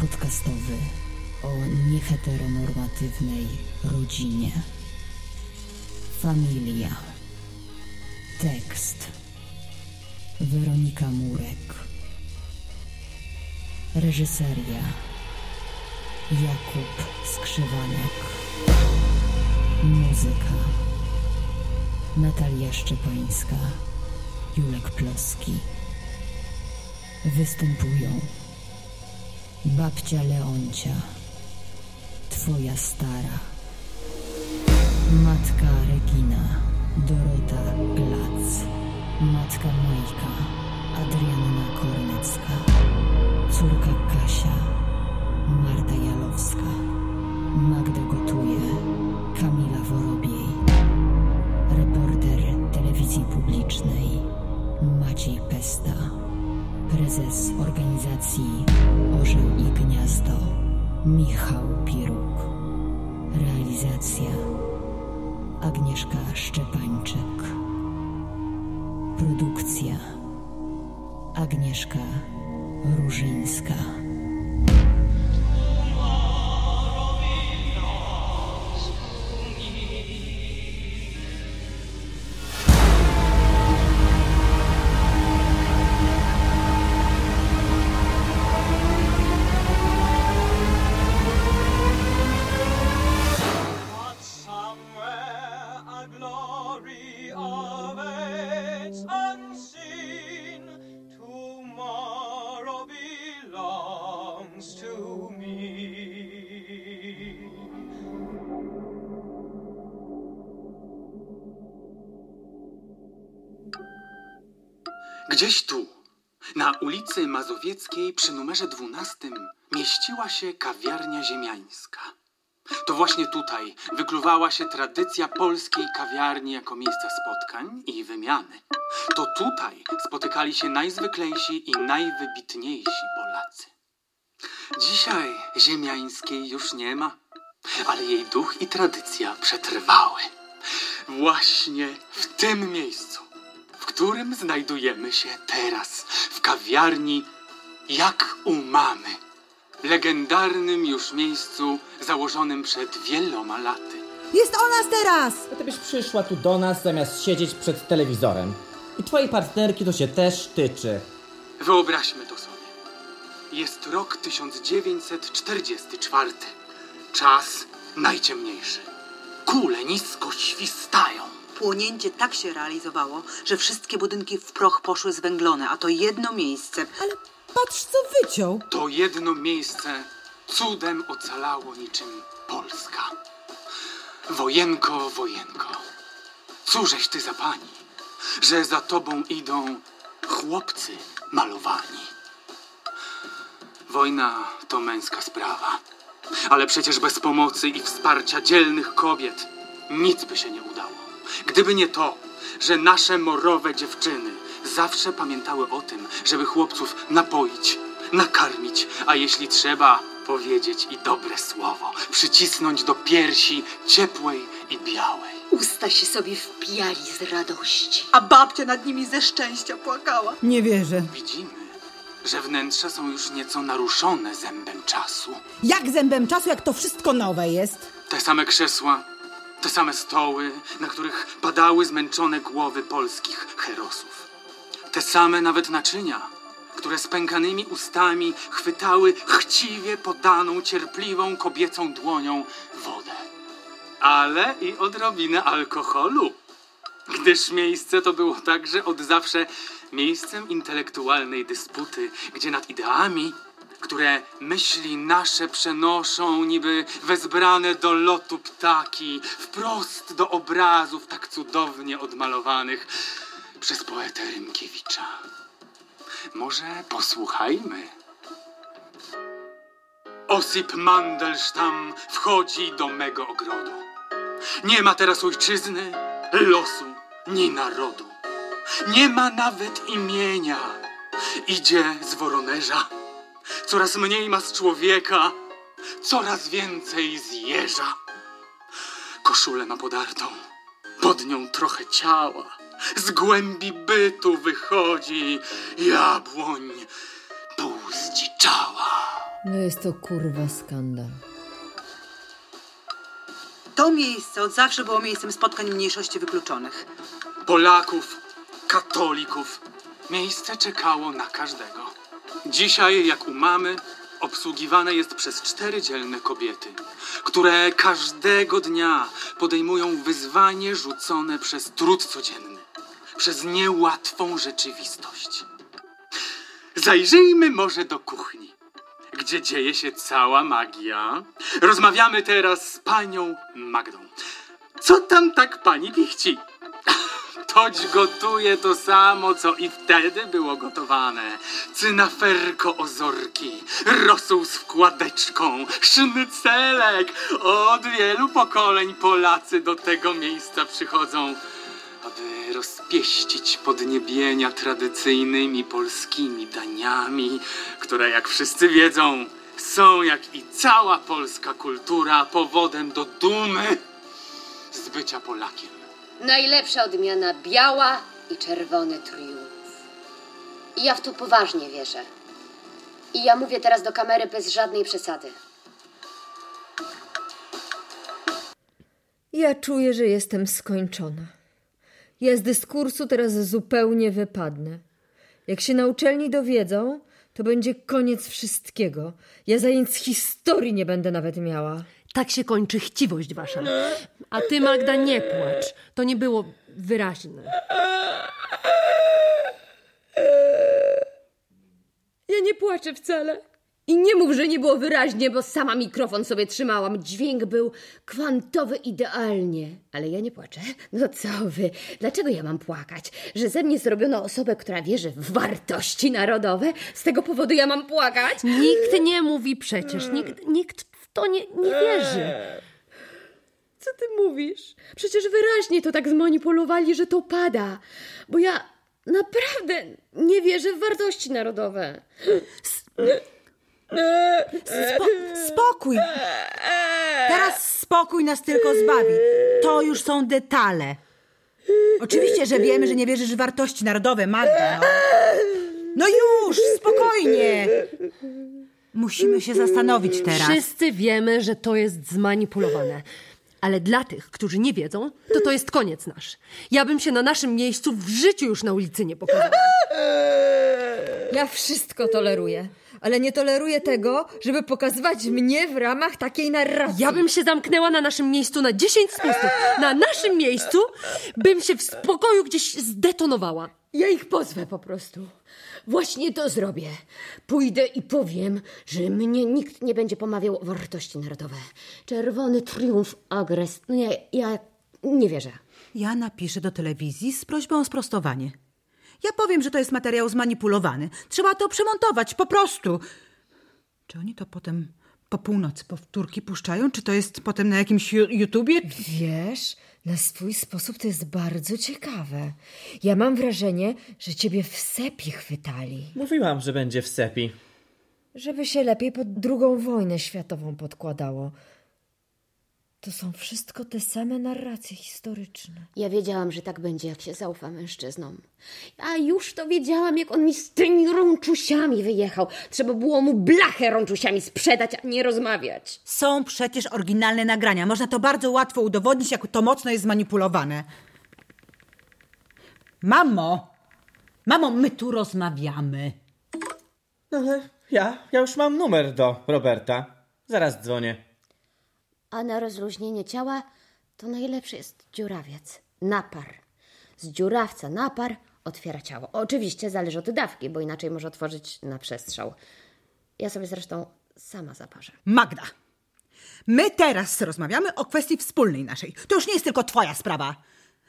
podcastowy o nieheteronormatywnej rodzinie. Familia. Tekst. Weronika Murek. Reżyseria. Jakub Skrzywanek. Muzyka. Natalia Szczepańska. Julek Ploski. Występują babcia Leoncia, twoja stara, matka Regina, Dorota Glac, matka Majka, Adrianna Kornecka, córka Kasia, Marta Jalowska, Magda Gotuje, Kamila Worobiej, reporter telewizji publicznej Maciej Pesta, prezes organizacji Orzeł i Gniazdo Michał Piruk, realizacja Agnieszka Szczepańczyk, produkcja Agnieszka Różyńska. Gdzieś tu, na ulicy Mazowieckiej przy numerze 12 mieściła się kawiarnia ziemiańska. To właśnie tutaj wykluwała się tradycja polskiej kawiarni jako miejsca spotkań i wymiany. To tutaj spotykali się najzwyklejsi i najwybitniejsi Polacy. Dzisiaj ziemiańskiej już nie ma, ale jej duch i tradycja przetrwały. Właśnie w tym miejscu, w którym znajdujemy się teraz, w kawiarni Jak u mamy. Legendarnym już miejscu założonym przed wieloma laty. Jest o nas teraz! Gdybyś przyszła tu do nas zamiast siedzieć przed telewizorem. I twojej partnerki to się też tyczy. Wyobraźmy to sobie. Jest rok 1944. Czas najciemniejszy. Kule nisko świstają. Płonięcie tak się realizowało, że wszystkie budynki w proch poszły zwęglone, a to jedno miejsce. Ale patrz co wyciął. To jedno miejsce cudem ocalało niczym Polska. Wojenko, wojenko, cóżeś ty za pani, że za tobą idą chłopcy malowani. Wojna to męska sprawa, ale przecież bez pomocy i wsparcia dzielnych kobiet nic by się nie udało. Gdyby nie to, że nasze morowe dziewczyny zawsze pamiętały o tym, żeby chłopców napoić, nakarmić, a jeśli trzeba, powiedzieć i dobre słowo, przycisnąć do piersi ciepłej i białej. Usta się sobie wpijali z radości. A babcia nad nimi ze szczęścia płakała. Nie wierzę. Widzimy, że wnętrza są już nieco naruszone zębem czasu. Jak zębem czasu, jak to wszystko nowe jest? Te same krzesła, te same stoły, na których padały zmęczone głowy polskich herosów. Te same nawet naczynia, które z pękanymi ustami chwytały chciwie podaną, cierpliwą kobiecą dłonią wodę. Ale i odrobinę alkoholu. Gdyż miejsce to było także od zawsze miejscem intelektualnej dysputy, gdzie nad ideami, które myśli nasze przenoszą niby wezbrane do lotu ptaki, wprost do obrazów tak cudownie odmalowanych przez poetę Rymkiewicza. Może posłuchajmy. Osip Mandelstam wchodzi do mego ogrodu. Nie ma teraz ojczyzny, losu, ni narodu. Nie ma nawet imienia. Idzie z woronerza. Coraz mniej ma z człowieka, coraz więcej z jeża. Koszulę ma podartą, pod nią trochę ciała. Z głębi bytu wychodzi jabłoń półzdziczała. No jest to kurwa skandal. To miejsce od zawsze było miejscem spotkań mniejszości wykluczonych. Polaków, katolików. Miejsce czekało na każdego. Dzisiaj, jak u mamy, obsługiwane jest przez cztery dzielne kobiety, które każdego dnia podejmują wyzwanie rzucone przez trud codzienny, przez niełatwą rzeczywistość. Zajrzyjmy może do kuchni, gdzie dzieje się cała magia. Rozmawiamy teraz z panią Magdą. Co tam tak pani pichci? Toć gotuje to samo, co i wtedy było gotowane. Cynaferko ozorki, rosół z wkładeczką, sznycelek. Od wielu pokoleń Polacy do tego miejsca przychodzą, aby rozpieścić podniebienia tradycyjnymi polskimi daniami, które, jak wszyscy wiedzą, są jak i cała polska kultura powodem do dumy z bycia Polakiem. Najlepsza odmiana biała i czerwony triumf. I ja w to poważnie wierzę. I ja mówię teraz do kamery bez żadnej przesady. Ja czuję, że jestem skończona. Ja z dyskursu teraz zupełnie wypadnę. Jak się na uczelni dowiedzą, to będzie koniec wszystkiego. Ja zajęć z historii nie będę nawet miała. Tak się kończy chciwość wasza. A ty, Magda, nie płacz. To nie było wyraźne. Ja nie płaczę wcale. I nie mów, że nie było wyraźnie, bo sama mikrofon sobie trzymałam. Dźwięk był kwantowy idealnie. Ale ja nie płaczę. No co wy? Dlaczego ja mam płakać? Że ze mnie zrobiono osobę, która wierzy w wartości narodowe? Z tego powodu ja mam płakać? Nikt nie mówi przecież. Nikt, nikt to nie, nie wierzy. Co ty mówisz? Przecież wyraźnie to tak zmanipulowali, że to pada. Bo ja naprawdę nie wierzę w wartości narodowe. Spo, spokój. Teraz spokój nas tylko zbawi. To już są detale. Oczywiście, że wiemy, że nie wierzysz w wartości narodowe, Magda. No, no już, spokojnie. Musimy się zastanowić teraz. Wszyscy wiemy, że to jest zmanipulowane. Ale dla tych, którzy nie wiedzą, to to jest koniec nasz. Ja bym się na naszym miejscu w życiu już na ulicy nie pokazała. Ja wszystko toleruję, ale nie toleruję tego, żeby pokazywać mnie w ramach takiej narracji. Ja bym się zamknęła na naszym miejscu na 10 spustów. Na naszym miejscu bym się w spokoju gdzieś zdetonowała. Ja ich pozwę po prostu. Właśnie to zrobię. Pójdę i powiem, że mnie nikt nie będzie pomawiał o wartości narodowe. Czerwony triumf agres. No Nie, ja nie wierzę. Ja napiszę do telewizji z prośbą o sprostowanie. Ja powiem, że to jest materiał zmanipulowany. Trzeba to przemontować, po prostu. Czy oni to potem po północy powtórki puszczają? Czy to jest potem na jakimś YouTubie? Wiesz, na swój sposób to jest bardzo ciekawe. Ja mam wrażenie, że ciebie w sepi chwytali. Mówiłam, że będzie w sepi. Żeby się lepiej pod drugą wojnę światową podkładało. To są wszystko te same narracje historyczne. Ja wiedziałam, że tak będzie, jak się zaufa mężczyznom. A już to wiedziałam, jak on mi z tymi rączusiami wyjechał. Trzeba było mu blachę rączusiami sprzedać, a nie rozmawiać. Są przecież oryginalne nagrania. Można to bardzo łatwo udowodnić, jak to mocno jest zmanipulowane. Mamo! Mamo, my tu rozmawiamy. Ale ja, ja już mam numer do Roberta. Zaraz dzwonię. A na rozluźnienie ciała to najlepszy jest dziurawiec. Napar. Z dziurawca napar otwiera ciało. Oczywiście zależy od dawki, bo inaczej może otworzyć na przestrzał. Ja sobie zresztą sama zaparzę. Magda, my teraz rozmawiamy o kwestii wspólnej naszej. To już nie jest tylko twoja sprawa.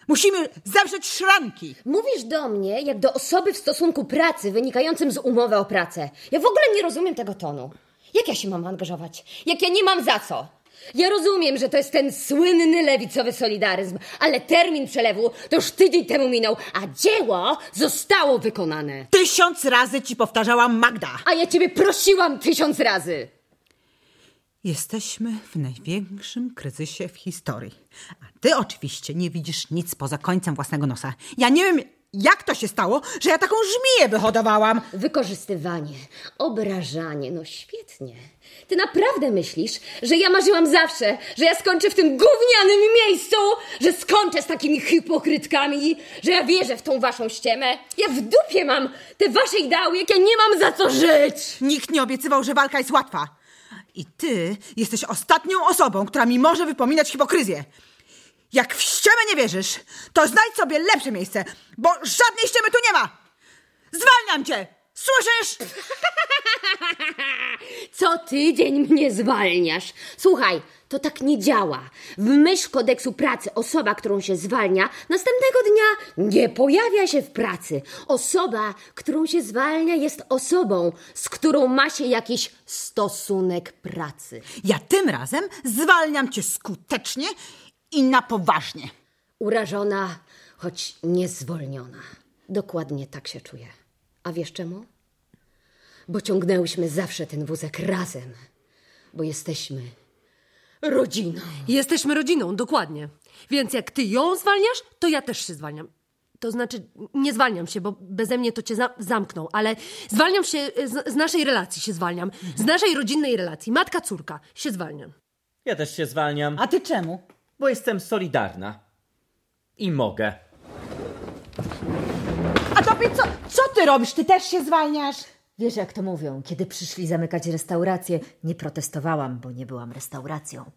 Musimy zawrzeć szranki. Mówisz do mnie jak do osoby w stosunku pracy wynikającym z umowy o pracę. Ja w ogóle nie rozumiem tego tonu. Jak ja się mam angażować? Jak ja nie mam za co? Ja rozumiem, że to jest ten słynny lewicowy solidaryzm, ale termin przelewu to już tydzień temu minął, a dzieło zostało wykonane. Tysiąc razy ci powtarzałam, Magda. A ja ciebie prosiłam tysiąc razy. Jesteśmy w największym kryzysie w historii. A ty oczywiście nie widzisz nic poza końcem własnego nosa. Ja nie wiem, jak to się stało, że ja taką żmiję wyhodowałam. Wykorzystywanie, obrażanie, no świetnie. Ty naprawdę myślisz, że ja marzyłam zawsze, że ja skończę w tym gównianym miejscu, że skończę z takimi hipokrytkami, że ja wierzę w tą waszą ściemę? Ja w dupie mam te wasze ideały, jak ja nie mam za co żyć! Nikt nie obiecywał, że walka jest łatwa. I ty jesteś ostatnią osobą, która mi może wypominać hipokryzję. Jak w ściemę nie wierzysz, to znajdź sobie lepsze miejsce, bo żadnej ściemy tu nie ma. Zwalniam cię! Słyszysz? Co tydzień mnie zwalniasz. Słuchaj, to tak nie działa. W myśl kodeksu pracy osoba, którą się zwalnia, następnego dnia nie pojawia się w pracy. Osoba, którą się zwalnia, jest osobą, z którą ma się jakiś stosunek pracy. Ja tym razem zwalniam cię skutecznie i na poważnie. Urażona, choć niezwolniona. Dokładnie tak się czuję. A wiesz czemu? Bo ciągnęłyśmy zawsze ten wózek razem. Bo jesteśmy rodziną. Jesteśmy rodziną, dokładnie. Więc jak ty ją zwalniasz, to ja też się zwalniam. To znaczy, nie zwalniam się, bo beze mnie to cię za zamknął, ale zwalniam się, z, z naszej relacji się zwalniam. Z naszej rodzinnej relacji. Matka, córka. Się zwalniam. Ja też się zwalniam, A ty czemu? Bo jestem solidarna. I mogę. A tobie co, co ty robisz? Ty też się zwalniasz? Wiesz, jak to mówią, kiedy przyszli zamykać restaurację, nie protestowałam, bo nie byłam restauracją.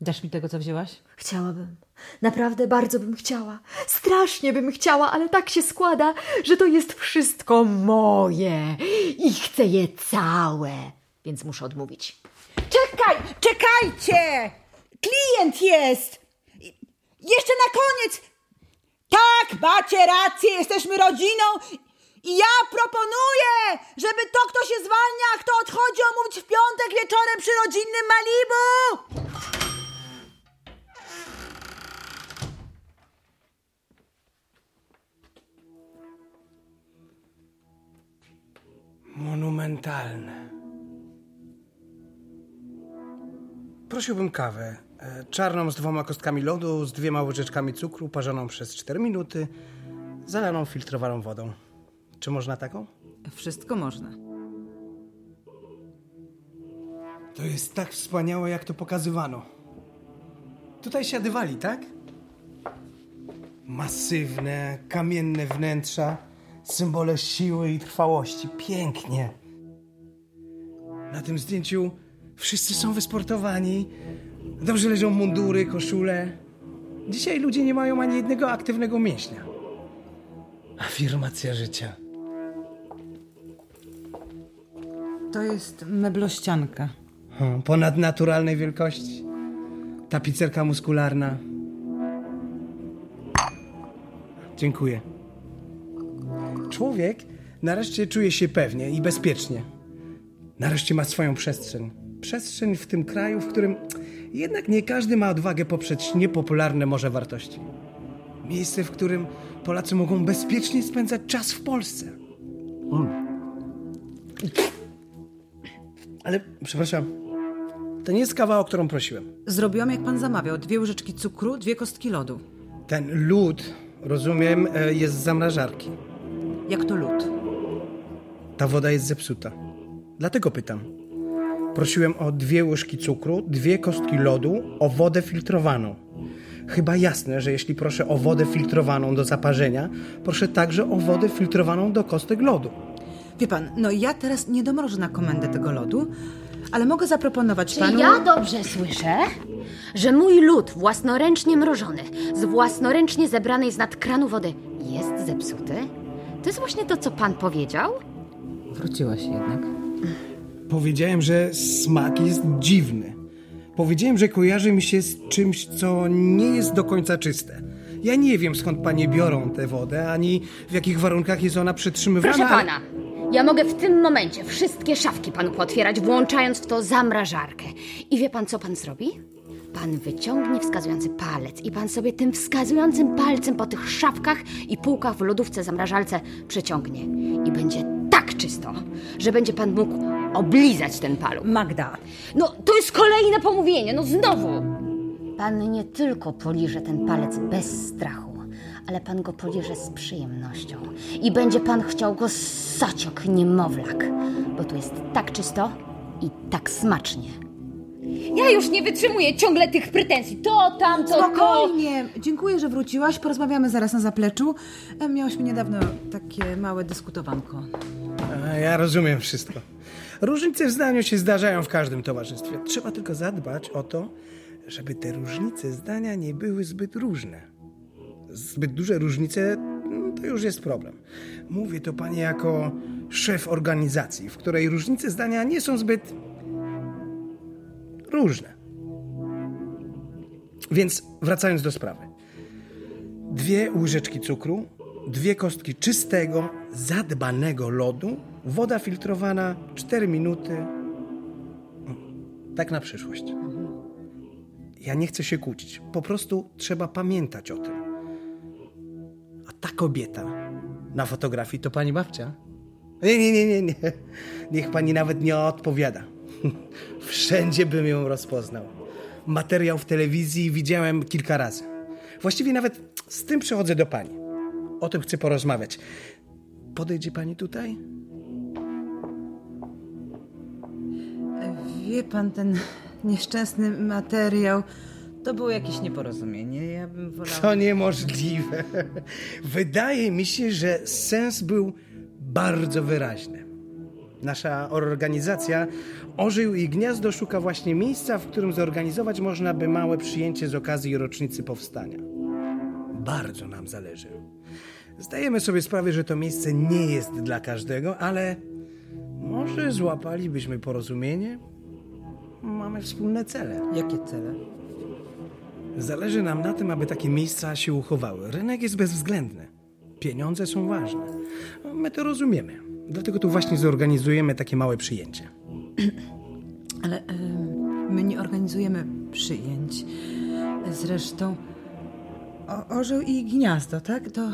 Dasz mi tego, co wzięłaś? Chciałabym. Naprawdę bardzo bym chciała. Strasznie bym chciała, ale tak się składa, że to jest wszystko moje i chcę je całe. Więc muszę odmówić. Czekaj, czekajcie! Klient jest! Jeszcze na koniec! Tak, macie rację, jesteśmy rodziną i ja proponuję, żeby to, kto się zwalnia, kto odchodzi, omówić w piątek wieczorem przy rodzinnym Malibu! Monumentalne. Prosiłbym kawę. E, Czarną z dwoma kostkami lodu, z dwiema łyżeczkami cukru, parzoną przez 4 minuty, zalaną filtrowaną wodą. Czy można taką? Wszystko można. To jest tak wspaniałe, jak to pokazywano. Tutaj siadywali, tak? Masywne, kamienne wnętrza, symbole siły i trwałości. Pięknie. Na tym zdjęciu wszyscy są wysportowani, dobrze leżą mundury, koszule. Dzisiaj ludzie nie mają ani jednego aktywnego mięśnia. Afirmacja życia. To jest meblościanka. Hmm, Ponadnaturalnej wielkości. Tapicerka muskularna. Dziękuję. Człowiek nareszcie czuje się pewnie i bezpiecznie. Nareszcie ma swoją przestrzeń. Przestrzeń w tym kraju, w którym jednak nie każdy ma odwagę poprzeć niepopularne może wartości. Miejsce, w którym Polacy mogą bezpiecznie spędzać czas w Polsce. Mm. Ale, przepraszam, to nie jest kawa, o którą prosiłem. Zrobiłam, jak pan zamawiał. Dwie łyżeczki cukru, dwie kostki lodu. Ten lód, rozumiem, e, jest z zamrażarki. Jak to lód. Ta woda jest zepsuta. Dlatego pytam. Prosiłem o dwie łyżki cukru, dwie kostki lodu, o wodę filtrowaną. Chyba jasne, że jeśli proszę o wodę filtrowaną do zaparzenia, proszę także o wodę filtrowaną do kostek lodu. Wie pan, no ja teraz nie domrożę na komendę tego lodu, ale mogę zaproponować Czy panu... ja dobrze słyszę, że mój lód własnoręcznie mrożony, z własnoręcznie zebranej z nad kranu wody jest zepsuty? To jest właśnie to, co pan powiedział? Wróciłaś jednak. Powiedziałem, że smak jest dziwny. Powiedziałem, że kojarzy mi się z czymś, co nie jest do końca czyste. Ja nie wiem, skąd panie biorą tę wodę, ani w jakich warunkach jest ona przetrzymywana. Proszę ale- pana, ja mogę w tym momencie wszystkie szafki panu pootwierać, włączając w to zamrażarkę. I wie pan, co pan zrobi? Pan wyciągnie wskazujący palec i pan sobie tym wskazującym palcem po tych szafkach i półkach w lodówce zamrażalce przeciągnie. I będzie tak czysto, że będzie pan mógł oblizać ten paluch. Magda, No, to jest kolejne pomówienie, no znowu. Pan nie tylko poliże ten palec bez strachu, ale pan go poliże z przyjemnością. I będzie pan chciał go ssać jak niemowlak, bo tu jest tak czysto i tak smacznie. Ja już nie wytrzymuję ciągle tych pretensji. To, tamto, to. spokojnie. Dziękuję, że wróciłaś. Porozmawiamy zaraz na zapleczu. E, Miałyśmy niedawno takie małe dyskutowanko. Ja rozumiem wszystko. Różnice w zdaniu się zdarzają w każdym towarzystwie. Trzeba tylko zadbać o to, żeby te różnice zdania nie były zbyt różne. Zbyt duże różnice mm, to już jest problem. Mówię to panie jako szef organizacji, w której różnice zdania nie są zbyt różne. Więc wracając do sprawy. Dwie łyżeczki cukru, dwie kostki czystego, zadbanego lodu, woda filtrowana, 4 minuty. Tak na przyszłość. Ja nie chcę się kłócić. Po prostu trzeba pamiętać o tym. A ta kobieta na fotografii to pani babcia? Nie, nie, nie, nie, nie. Niech pani nawet nie odpowiada. Wszędzie bym ją rozpoznał. Materiał w telewizji widziałem kilka razy. Właściwie nawet z tym przychodzę do pani. O tym chcę porozmawiać. Podejdzie pani tutaj? Wie pan, ten nieszczęsny materiał to było jakieś nieporozumienie. Ja bym wolała... To niemożliwe. Wydaje mi się, że sens był bardzo wyraźny. Nasza organizacja Ożył i Gniazdo szuka właśnie miejsca, w którym zorganizować można by małe przyjęcie z okazji rocznicy powstania. Bardzo nam zależy. Zdajemy sobie sprawę, że to miejsce nie jest dla każdego, ale może złapalibyśmy porozumienie? Mamy wspólne cele. Jakie cele? Zależy nam na tym, aby takie miejsca się uchowały. Rynek jest bezwzględny. Pieniądze są ważne. My to rozumiemy. Dlatego tu właśnie zorganizujemy takie małe przyjęcie. Ale em, my nie organizujemy przyjęć. Zresztą o, Orzeł i Gniazdo, tak? To e,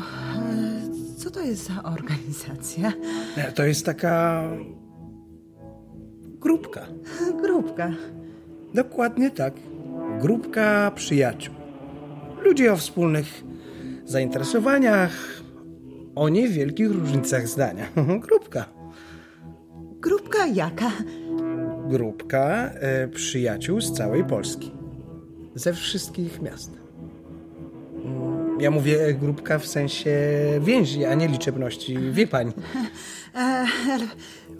co to jest za organizacja? E, To jest taka grupka. Grupka. Dokładnie tak. Grupka przyjaciół. Ludzie o wspólnych zainteresowaniach, o niewielkich różnicach zdania. Grupka. Grupka jaka? Grupka e, przyjaciół z całej Polski. Ze wszystkich miast. Mm, Ja mówię grupka w sensie więzi, a nie liczebności. Wie pani. E,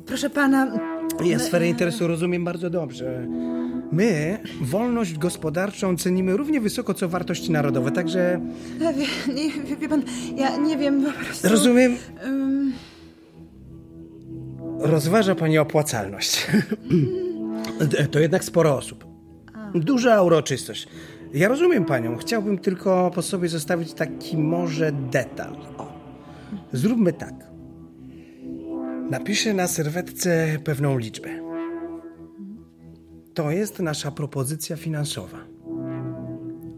proszę pana, Ja sferę interesu rozumiem bardzo dobrze. My wolność gospodarczą cenimy równie wysoko, co wartości narodowe, także e, wie, nie, wie, wie pan, ja nie wiem po prostu... rozumiem, Em, rozważa pani opłacalność. to jednak sporo osób. Duża uroczystość. Ja rozumiem panią, chciałbym tylko po sobie zostawić taki może detal. O. Zróbmy tak. Napiszę na serwetce pewną liczbę. To jest nasza propozycja finansowa.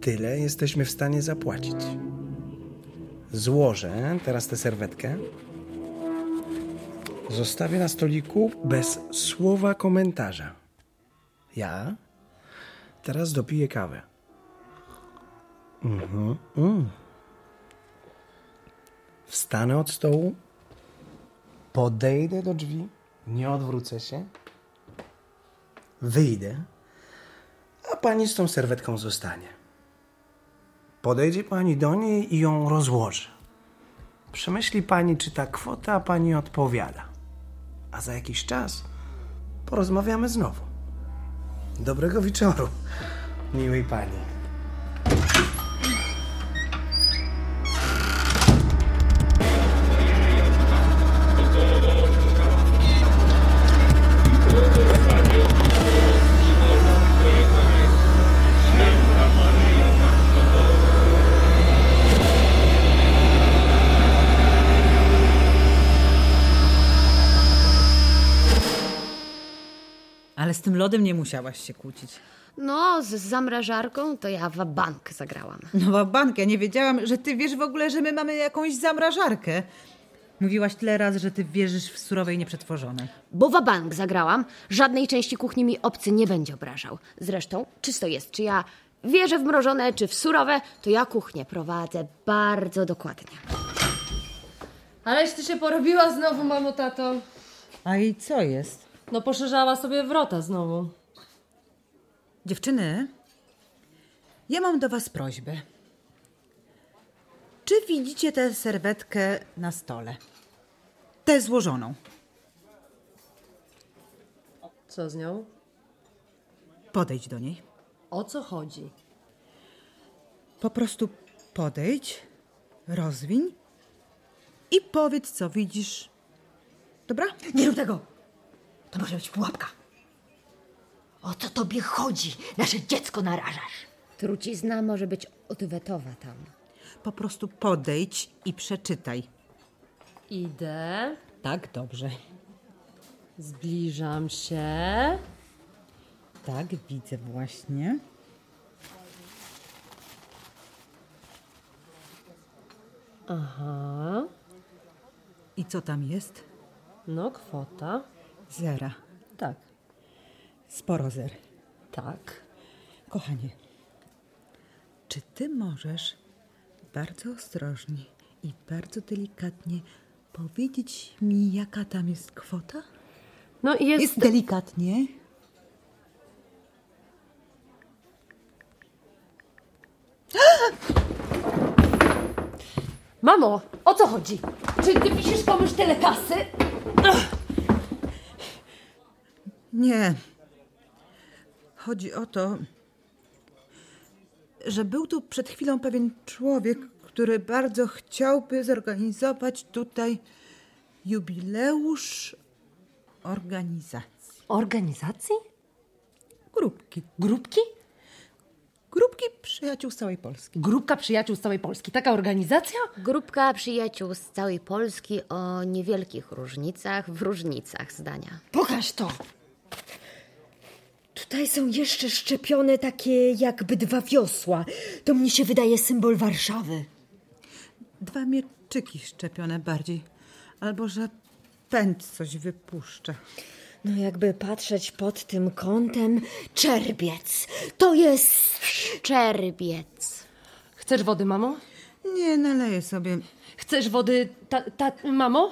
Tyle jesteśmy w stanie zapłacić. Złożę teraz tę serwetkę. Zostawię na stoliku bez słowa komentarza. Ja teraz dopiję kawę. Mhm. Mm. Wstanę od stołu, podejdę do drzwi, nie odwrócę się, wyjdę, a pani z tą serwetką zostanie. Podejdzie pani do niej i ją rozłoży. Przemyśli pani, czy ta kwota pani odpowiada. A za jakiś czas porozmawiamy znowu. Dobrego wieczoru, miłej pani. Z tym lodem nie musiałaś się kłócić. No, z zamrażarką to ja w bank zagrałam. No bank, ja nie wiedziałam, że ty wiesz w ogóle, że my mamy jakąś zamrażarkę. Mówiłaś tyle razy, że ty wierzysz w surowe i nieprzetworzone. Bo wabank zagrałam, żadnej części kuchni mi obcy nie będzie obrażał. Zresztą, czysto jest, czy ja wierzę w mrożone, czy w surowe, to ja kuchnię prowadzę bardzo dokładnie. Aleś ty się porobiła znowu, mamo, tato. A i co jest? No poszerzała sobie wrota znowu. Dziewczyny, ja mam do was prośbę. Czy widzicie tę serwetkę na stole? Tę złożoną. Co z nią? Podejdź do niej. O co chodzi? Po prostu podejdź, rozwiń i powiedz, co widzisz. Dobra? Nie rób tego! To może być pułapka. O co tobie chodzi? Nasze dziecko narażasz. Trucizna może być odwetowa tam. Po prostu podejdź i przeczytaj. Idę, Tak, dobrze. zbliżam się. Tak, widzę właśnie. Aha, I co tam jest? no kwota. Zera. Tak, Sporo zer. tak. Kochanie, czy ty możesz bardzo ostrożnie i bardzo delikatnie powiedzieć mi, jaka tam jest kwota? No jest... Jest delikatnie. Mamo, o co chodzi? Czy ty piszesz komuś tyle kasy? Nie. Chodzi o to, że był tu przed chwilą pewien człowiek, który bardzo chciałby zorganizować tutaj jubileusz organizacji. Organizacji? Grupki. Grupki? Grupki przyjaciół z całej Polski. Grupka przyjaciół z całej Polski. Taka organizacja? Grupka przyjaciół z całej Polski o niewielkich różnicach w różnicach zdania. Pokaż to! Tutaj są jeszcze szczepione takie jakby dwa wiosła. To mnie się wydaje symbol Warszawy. Dwa mieczyki szczepione bardziej. Albo że pęd coś wypuszcza. No jakby patrzeć pod tym kątem, czerbiec. To jest... Czerbiec. Chcesz wody, mamo? Nie, naleję sobie. Chcesz wody, ta, ta, mamo?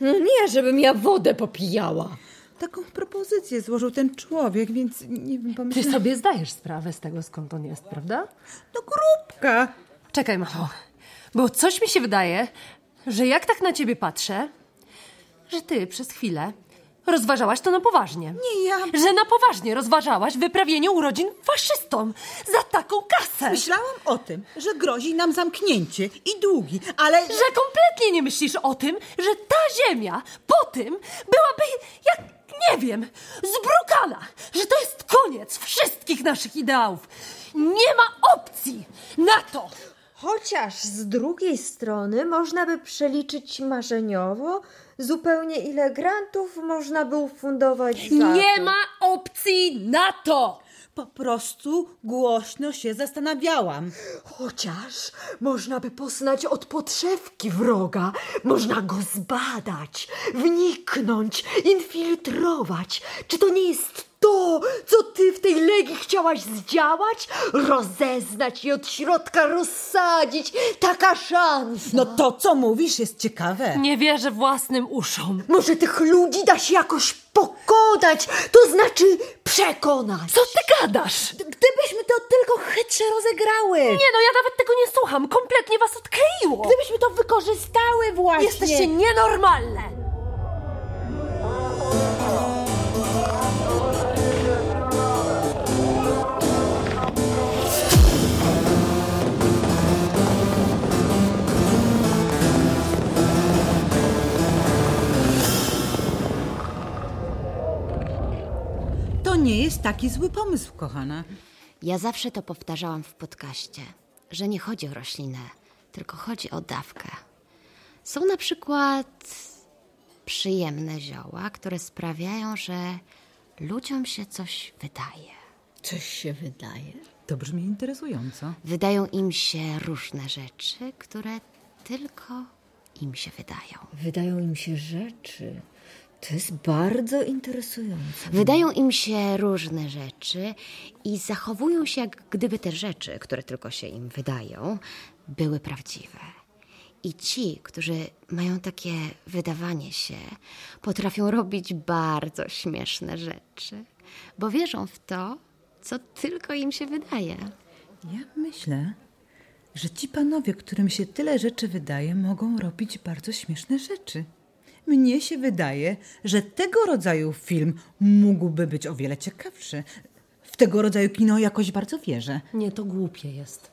No nie, żebym ja wodę popijała. Taką propozycję złożył ten człowiek, więc nie wiem, Ty pomyślałam... sobie zdajesz sprawę z tego, skąd on jest, prawda? No grupka! Czekaj, mamo. Bo coś mi się wydaje, że jak tak na ciebie patrzę, że ty przez chwilę rozważałaś to na poważnie. Nie ja. Że na poważnie rozważałaś wyprawienie urodzin faszystom za taką kasę. Myślałam o tym, że grozi nam zamknięcie i długi, ale... Że kompletnie nie myślisz o tym, że ta ziemia po tym byłaby jak, nie wiem, zbrukana. Że to jest koniec wszystkich naszych ideałów. Nie ma opcji na to. Chociaż z drugiej strony można by przeliczyć marzeniowo zupełnie ile grantów można by ufundować za Nie to. ma opcji na to. Po prostu głośno się zastanawiałam. Chociaż można by poznać od podszewki wroga, można go zbadać, wniknąć, infiltrować. Czy to nie jest to, co ty chciałaś zdziałać? Rozeznać i od środka rozsadzić. Taka szansa. No to, co mówisz, jest ciekawe. Nie wierzę własnym uszom. Może tych ludzi da się jakoś pokonać, to znaczy przekonać. Co ty gadasz? Gdybyśmy to tylko chytrze rozegrały. Nie no, ja nawet tego nie słucham. Kompletnie was odkleiło. Gdybyśmy to wykorzystały właśnie. Jesteście nienormalne. Nie jest taki zły pomysł, kochana. Ja zawsze to powtarzałam w podcaście, że nie chodzi o roślinę, tylko chodzi o dawkę. Są na przykład przyjemne zioła, które sprawiają, że ludziom się coś wydaje. Coś się wydaje. To brzmi interesująco. Wydają im się różne rzeczy, które tylko im się wydają. Wydają im się rzeczy. To jest bardzo interesujące. Wydają im się różne rzeczy i zachowują się, jak gdyby te rzeczy, które tylko się im wydają, były prawdziwe. I ci, którzy mają takie wydawanie się, potrafią robić bardzo śmieszne rzeczy, bo wierzą w to, co tylko im się wydaje. Ja myślę, że ci panowie, którym się tyle rzeczy wydaje, mogą robić bardzo śmieszne rzeczy. Mnie się wydaje, że tego rodzaju film mógłby być o wiele ciekawszy. W tego rodzaju kino jakoś bardzo wierzę. Nie, to głupie jest.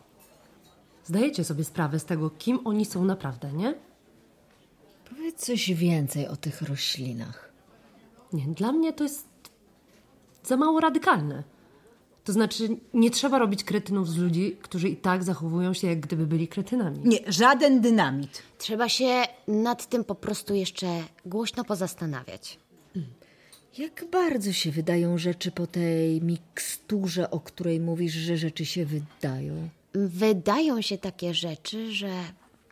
Zdajecie sobie sprawę z tego, kim oni są naprawdę, nie? Powiedz coś więcej o tych roślinach. Nie, dla mnie to jest za mało radykalne. To znaczy, nie trzeba robić kretynów z ludzi, którzy i tak zachowują się, jak gdyby byli kretynami. Nie, żaden dynamit. Trzeba się nad tym po prostu jeszcze głośno pozastanawiać. Jak bardzo się wydają rzeczy po tej miksturze, o której mówisz, że rzeczy się wydają? Wydają się takie rzeczy, że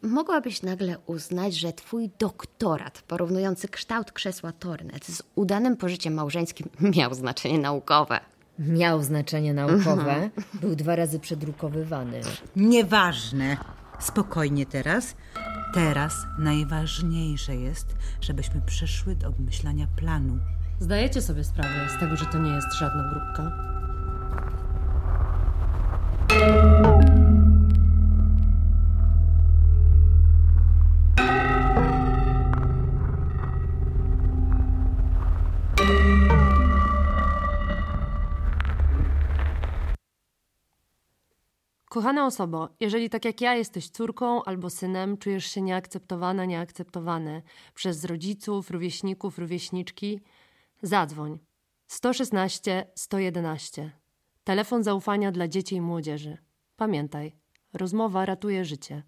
mogłabyś nagle uznać, że twój doktorat porównujący kształt krzesła Tornet z udanym pożyciem małżeńskim miał znaczenie naukowe. Miał znaczenie naukowe, był dwa razy przedrukowywany. Nieważne. Spokojnie teraz. Teraz najważniejsze jest, żebyśmy przeszły do obmyślania planu. Zdajecie sobie sprawę z tego, że to nie jest żadna grupka? Kochana osobo, jeżeli tak jak ja jesteś córką albo synem, czujesz się nieakceptowana, nieakceptowany przez rodziców, rówieśników, rówieśniczki, zadzwoń. 116 111. Telefon zaufania dla dzieci i młodzieży. Pamiętaj, rozmowa ratuje życie.